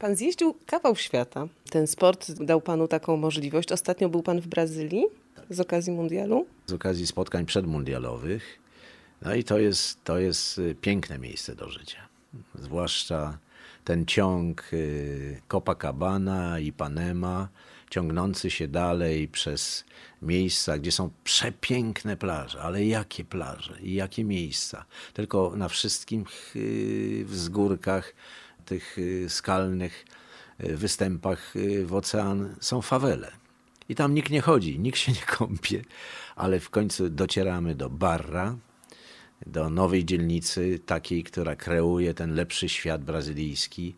Pan zjeździł kawał świata. Ten sport dał panu taką możliwość. Ostatnio był pan w Brazylii z okazji mundialu. Z okazji spotkań przedmundialowych. No i to jest, to jest y, piękne miejsce do życia. Zwłaszcza ten ciąg y, Copacabana i Panema, ciągnący się dalej przez miejsca, gdzie są przepiękne plaże. Ale jakie plaże i jakie miejsca. Tylko na wszystkich y, wzgórkach tych y, skalnych y, występach y, w ocean są fawele. I tam nikt nie chodzi, nikt się nie kąpie, ale w końcu docieramy do Barra, do nowej dzielnicy, takiej, która kreuje ten lepszy świat brazylijski,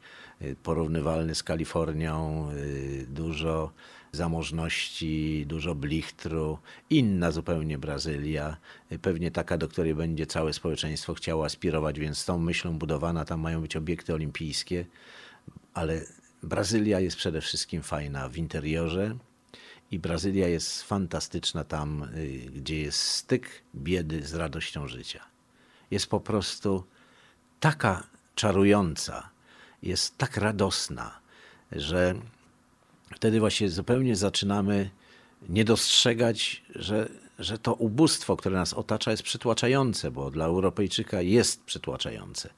porównywalny z Kalifornią, dużo zamożności, dużo blichtru, inna zupełnie Brazylia, pewnie taka, do której będzie całe społeczeństwo chciało aspirować, więc z tą myślą budowana, tam mają być obiekty olimpijskie, ale Brazylia jest przede wszystkim fajna w interiorze i Brazylia jest fantastyczna tam, y, gdzie jest styk biedy z radością życia. Jest po prostu taka czarująca, jest tak radosna, że wtedy właśnie zupełnie zaczynamy nie dostrzegać, że, że to ubóstwo, które nas otacza, jest przytłaczające, bo dla Europejczyka jest przytłaczające.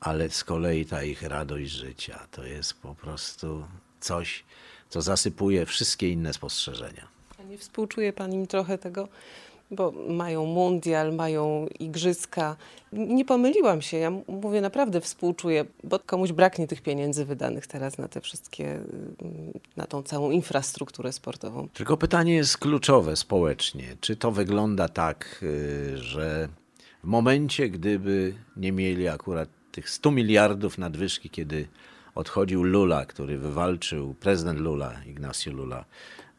Ale z kolei ta ich radość życia to jest po prostu coś, co zasypuje wszystkie inne spostrzeżenia. A nie współczuje Pan im trochę tego, bo mają mundial, mają igrzyska. Nie pomyliłam się, ja mówię naprawdę współczuję, bo komuś braknie tych pieniędzy wydanych teraz na te wszystkie, mm, na tą całą infrastrukturę sportową. Tylko pytanie jest kluczowe społecznie. Czy to wygląda tak, y, że w momencie, gdyby nie mieli akurat tych 100 miliardów nadwyżki, kiedy odchodził Lula, który wywalczył, prezydent Lula, Ignacio Lula,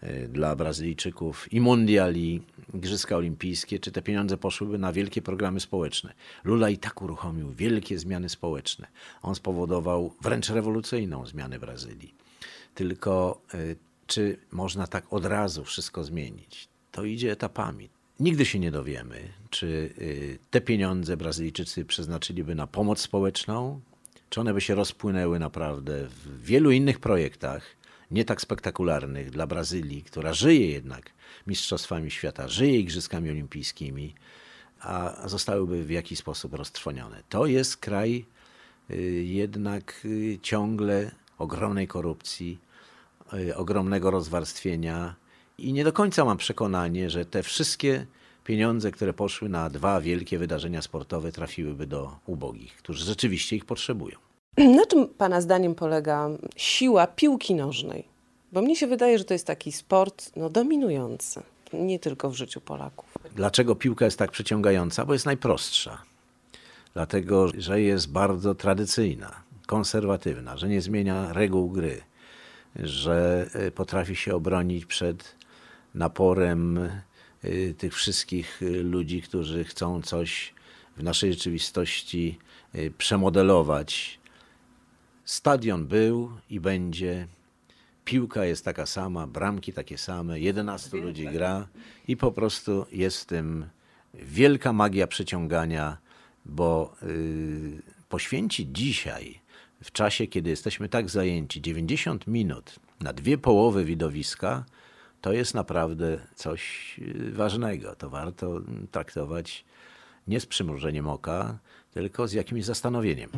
Y, dla Brazylijczyków i mundial, i Igrzyska Olimpijskie, czy te pieniądze poszłyby na wielkie programy społeczne. Lula i tak uruchomił wielkie zmiany społeczne. On spowodował wręcz rewolucyjną zmianę Brazylii. Tylko y, czy można tak od razu wszystko zmienić? To idzie etapami. Nigdy się nie dowiemy, czy y, te pieniądze Brazylijczycy przeznaczyliby na pomoc społeczną, czy one by się rozpłynęły naprawdę w wielu innych projektach, nie tak spektakularnych dla Brazylii, która żyje jednak Mistrzostwami Świata, żyje Igrzyskami Olimpijskimi, a zostałyby w jakiś sposób roztrwonione. To jest kraj y, jednak y, ciągle ogromnej korupcji, y, ogromnego rozwarstwienia i nie do końca mam przekonanie, że te wszystkie pieniądze, które poszły na dwa wielkie wydarzenia sportowe, trafiłyby do ubogich, którzy rzeczywiście ich potrzebują. Na czym Pana zdaniem polega siła piłki nożnej? Bo mnie się wydaje, że to jest taki sport no, dominujący, nie tylko w życiu Polaków. Dlaczego piłka jest tak przyciągająca? Bo jest najprostsza. Dlatego, że jest bardzo tradycyjna, konserwatywna, że nie zmienia reguł gry, że e, potrafi się obronić przed naporem tych wszystkich e, ludzi, którzy chcą coś w naszej rzeczywistości przemodelować, Stadion był i będzie. Piłka jest taka sama, bramki takie same, 11 ludzi gra i po prostu jest w tym wielka magia przyciągania, bo yy, poświęcić dzisiaj, w czasie, kiedy jesteśmy tak zajęci, 90 minut na dwie połowy widowiska, to jest naprawdę coś y, ważnego. To warto traktować nie z przymrużeniem oka, tylko z jakimś zastanowieniem.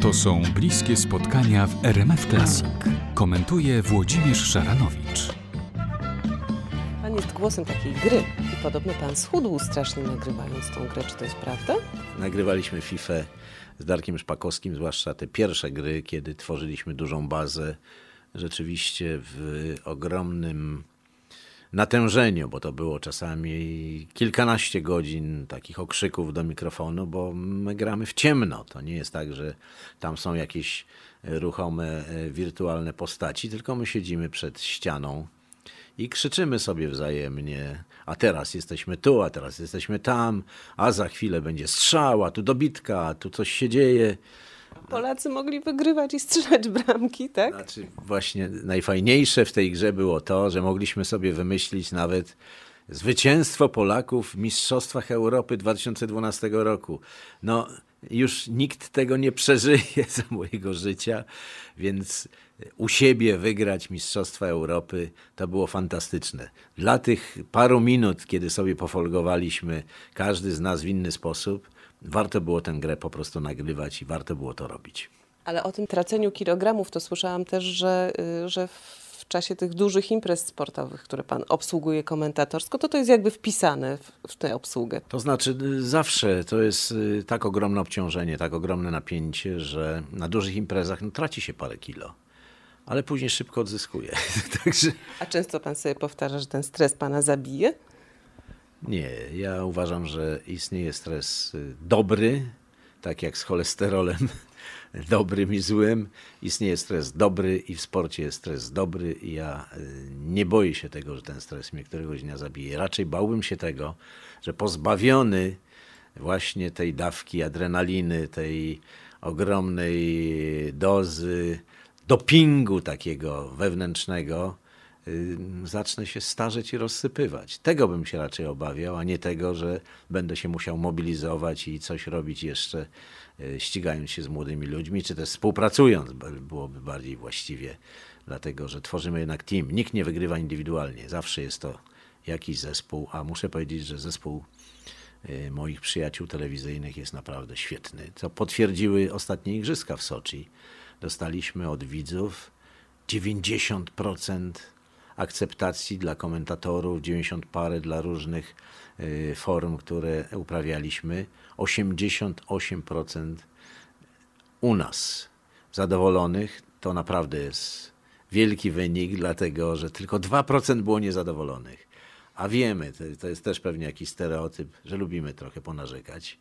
To są bliskie spotkania w RMF Classic. Komentuje Włodzimierz Szaranowicz. Pan jest głosem takiej gry i podobno pan schudł strasznie nagrywając tą grę. Czy to jest prawda? Nagrywaliśmy FIFA z Darkiem Szpakowskim, zwłaszcza te pierwsze gry, kiedy tworzyliśmy dużą bazę. Rzeczywiście w ogromnym natężeniu, bo to było czasami kilkanaście godzin takich okrzyków do mikrofonu, bo my gramy w ciemno. To nie jest tak, że tam są jakieś ruchome, e, wirtualne postaci, tylko my siedzimy przed ścianą i krzyczymy sobie wzajemnie, a teraz jesteśmy tu, a teraz jesteśmy tam, a za chwilę będzie strzał, a tu dobitka, tu coś się dzieje. Polacy mogli wygrywać i strzelać bramki, tak? Znaczy, właśnie najfajniejsze w tej grze było to, że mogliśmy sobie wymyślić nawet zwycięstwo Polaków w Mistrzostwach Europy 2012 roku. No, już nikt tego nie przeżyje za mojego życia, więc u siebie wygrać Mistrzostwa Europy to było fantastyczne. Dla tych paru minut, kiedy sobie pofolgowaliśmy, każdy z nas w inny sposób, warto było tę grę po prostu nagrywać i warto było to robić. Ale o tym traceniu kilogramów to słyszałam też, że, y, że w czasie tych dużych imprez sportowych, które pan obsługuje komentatorsko, to to jest jakby wpisane w, w tę obsługę. To znaczy y, zawsze to jest y, tak ogromne obciążenie, tak ogromne napięcie, że na dużych imprezach no, traci się parę kilo, ale później szybko odzyskuje. Także A często pan sobie powtarza, że ten stres pana zabije? nie, ja uważam, że istnieje stres y, dobry, tak jak z cholesterolem dobrym i złym. Istnieje stres dobry i w sporcie jest stres dobry i ja y, nie boję się tego, że ten stres mnie któregoś dnia zabije. Raczej bałbym się tego, że pozbawiony właśnie tej dawki adrenaliny, tej ogromnej dozy dopingu takiego wewnętrznego, zacznę się starzeć i rozsypywać. Tego bym się raczej obawiał, a nie tego, że będę się musiał mobilizować i coś robić jeszcze, y, ścigając się z młodymi ludźmi, czy też współpracując, byłoby bardziej właściwie, dlatego że tworzymy jednak team. Nikt nie wygrywa indywidualnie, zawsze jest to jakiś zespół, a muszę powiedzieć, że zespół y, moich przyjaciół telewizyjnych jest naprawdę świetny. Co potwierdziły ostatnie igrzyska w Soczi. Dostaliśmy od widzów 90% akceptacji dla komentatorów, 90 parę dla różnych y, form, które uprawialiśmy. 88% u nas zadowolonych. To naprawdę jest wielki wynik, dlatego że tylko 2% było niezadowolonych. A wiemy, to, jest też pewnie jakiś stereotyp, że lubimy trochę ponarzekać.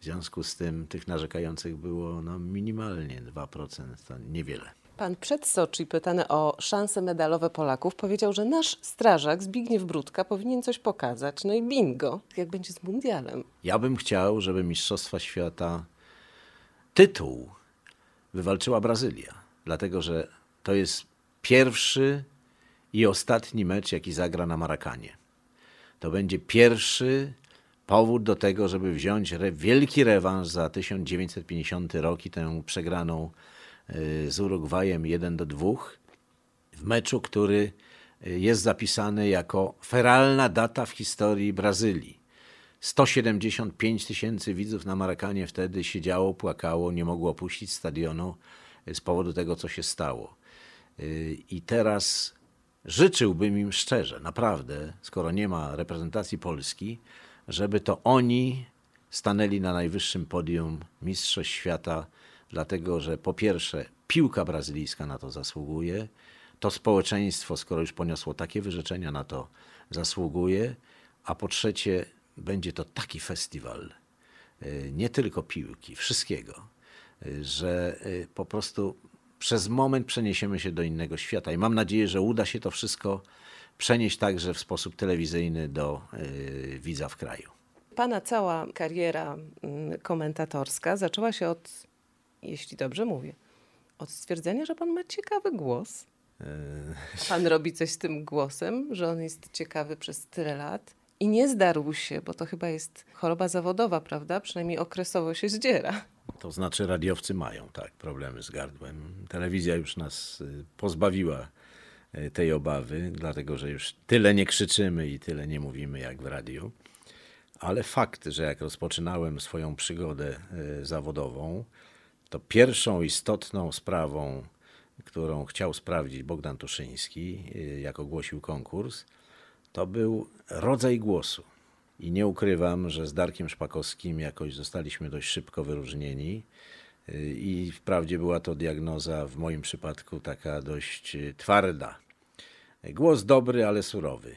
W związku z tym tych narzekających było no, minimalnie 2%, to niewiele. Pan przed Soczi, pytany o szanse medalowe Polaków, powiedział, że nasz strażak Zbigniew Brudka powinien coś pokazać. No i bingo, jak będzie z mundialem. Ja bym chciał, żeby Mistrzostwa Świata tytuł wywalczyła Brazylia, dlatego że to jest pierwszy i ostatni mecz, jaki zagra na Marakanie. To będzie pierwszy powód do tego, żeby wziąć re, wielki rewanż za 1950 rok i tę przegraną z Urugwajem 1 do 2 w meczu, który y, jest zapisany jako feralna data w historii Brazylii. 175 tysięcy widzów na Marakanie wtedy siedziało, płakało, nie mogło opuścić stadionu y, z powodu tego, co się stało. Y, I teraz życzyłbym im szczerze, naprawdę, skoro nie ma reprezentacji Polski, żeby to oni stanęli na najwyższym podium Mistrzostw Świata, dlatego że po pierwsze piłka brazylijska na to zasługuje, to społeczeństwo, skoro już poniosło takie wyrzeczenia, na to zasługuje, a po trzecie będzie to taki festiwal, y, nie tylko piłki, wszystkiego, y, że y, po prostu przez moment przeniesiemy się do innego świata. I mam nadzieję, że uda się to wszystko przenieść także w sposób telewizyjny do widza w kraju. Pana cała kariera mm, komentatorska zaczęła się od, jeśli dobrze mówię, od stwierdzenia, że pan ma ciekawy głos. Pan robi coś z tym głosem, że on jest ciekawy przez tyle lat i nie zdarł się, bo to chyba jest choroba zawodowa, prawda? Przynajmniej okresowo się zdziera. To znaczy radiowcy mają tak problemy z gardłem. Telewizja już nas y, pozbawiła y, tej obawy, dlatego że już tyle nie krzyczymy i tyle nie mówimy jak w radiu. Ale fakt, że jak rozpoczynałem swoją przygodę y, zawodową, to pierwszą istotną sprawą, którą chciał sprawdzić Bogdan Tuszyński, y, jak ogłosił konkurs, to był rodzaj głosu. I nie ukrywam, że z Darkiem Szpakowskim jakoś zostaliśmy dość szybko wyróżnieni. Y, I wprawdzie była to diagnoza w moim przypadku taka dość y, twarda. Głos dobry, ale surowy.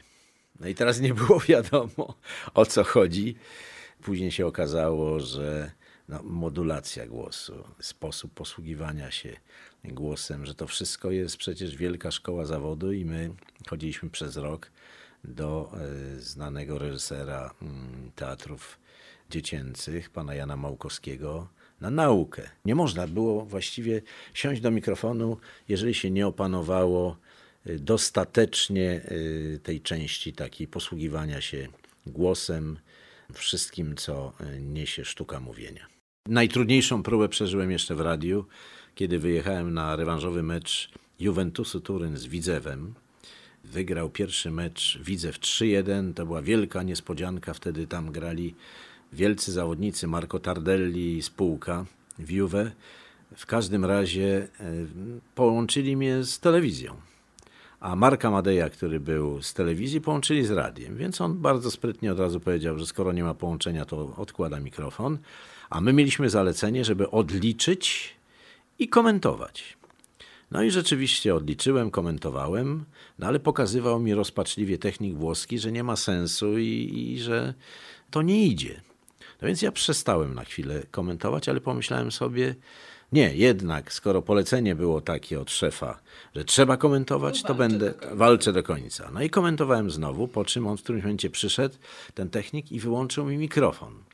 No i teraz nie było wiadomo o co chodzi. Później się okazało, że no, modulacja głosu, sposób posługiwania się głosem, że to wszystko jest przecież wielka szkoła zawodu i my chodziliśmy przez rok do e, znanego reżysera mm, teatrów dziecięcych, pana Jana Małkowskiego, na naukę. Nie można było właściwie siąść do mikrofonu, jeżeli się nie opanowało y, dostatecznie y, tej części takiej posługiwania się głosem, wszystkim, co niesie sztuka mówienia. Najtrudniejszą próbę przeżyłem jeszcze w radiu, kiedy wyjechałem na rewanżowy mecz Juventusu Turyn z Widzewem. Wygrał pierwszy mecz Widzew 3-1. To była wielka niespodzianka. Wtedy tam grali wielcy zawodnicy Marco Tardelli i spółka w Juve. W każdym razie e, połączyli mnie z telewizją. A Marka Madeja, który był z telewizji, połączyli z radiem. Więc on bardzo sprytnie od razu powiedział, że skoro nie ma połączenia, to odkłada mikrofon. A my mieliśmy zalecenie, żeby odliczyć i komentować. No i rzeczywiście odliczyłem, komentowałem, no ale pokazywał mi rozpaczliwie technik włoski, że nie ma sensu i, i że to nie idzie. No więc ja przestałem na chwilę komentować, ale pomyślałem sobie, nie, jednak, skoro polecenie było takie od szefa, że trzeba komentować, to będę walczę do końca. No i komentowałem znowu, po czym on w którymś momencie przyszedł, ten technik, i wyłączył mi mikrofon.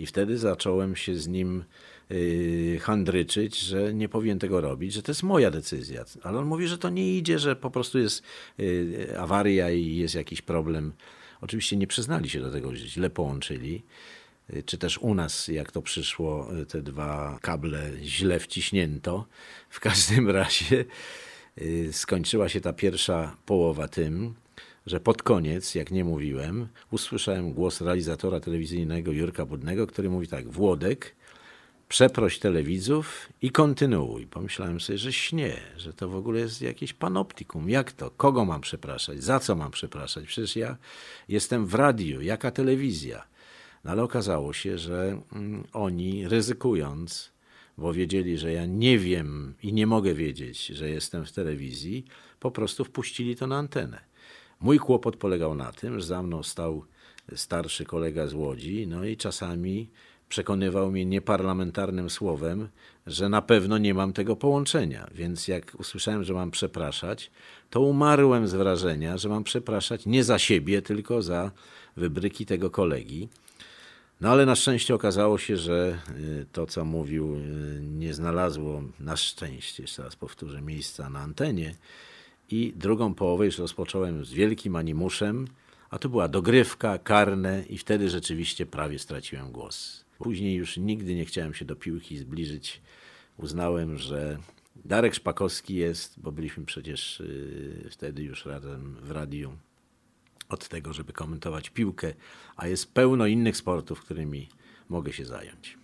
I wtedy zacząłem się z nim yy, handryczyć, że nie powinien tego robić, że to jest moja decyzja. Ale on mówi, że to nie idzie, że po prostu jest yy, awaria i jest jakiś problem. Oczywiście nie przyznali się do tego, że źle połączyli czy też u nas, jak to przyszło, te dwa kable źle wciśnięto. W każdym razie y, skończyła się ta pierwsza połowa tym, że pod koniec, jak nie mówiłem, usłyszałem głos realizatora telewizyjnego Jurka Budnego, który mówi tak: Włodek, przeproś telewidzów i kontynuuj. Pomyślałem sobie, że śnie, że to w ogóle jest jakieś panoptikum. Jak to? Kogo mam przepraszać? Za co mam przepraszać? Przecież ja jestem w radiu. Jaka telewizja? No ale okazało się, że mm, oni ryzykując, bo wiedzieli, że ja nie wiem i nie mogę wiedzieć, że jestem w telewizji, po prostu wpuścili to na antenę. Mój kłopot polegał na tym, że za mną stał starszy kolega z Łodzi, no i czasami przekonywał mnie nieparlamentarnym słowem, że na pewno nie mam tego połączenia. Więc jak usłyszałem, że mam przepraszać, to umarłem z wrażenia, że mam przepraszać nie za siebie, tylko za wybryki tego kolegi. No ale na szczęście okazało się, że y, to, co mówił, y, nie znalazło na szczęście, jeszcze raz powtórzę, miejsca na antenie. I drugą połowę już rozpocząłem z wielkim animuszem, a to była dogrywka, karne i wtedy rzeczywiście prawie straciłem głos. Później już nigdy nie chciałem się do piłki zbliżyć. Uznałem, że Darek Szpakowski jest, bo byliśmy przecież y, wtedy już razem w radiu od tego, żeby komentować piłkę, a jest pełno innych sportów, którymi mogę się zająć.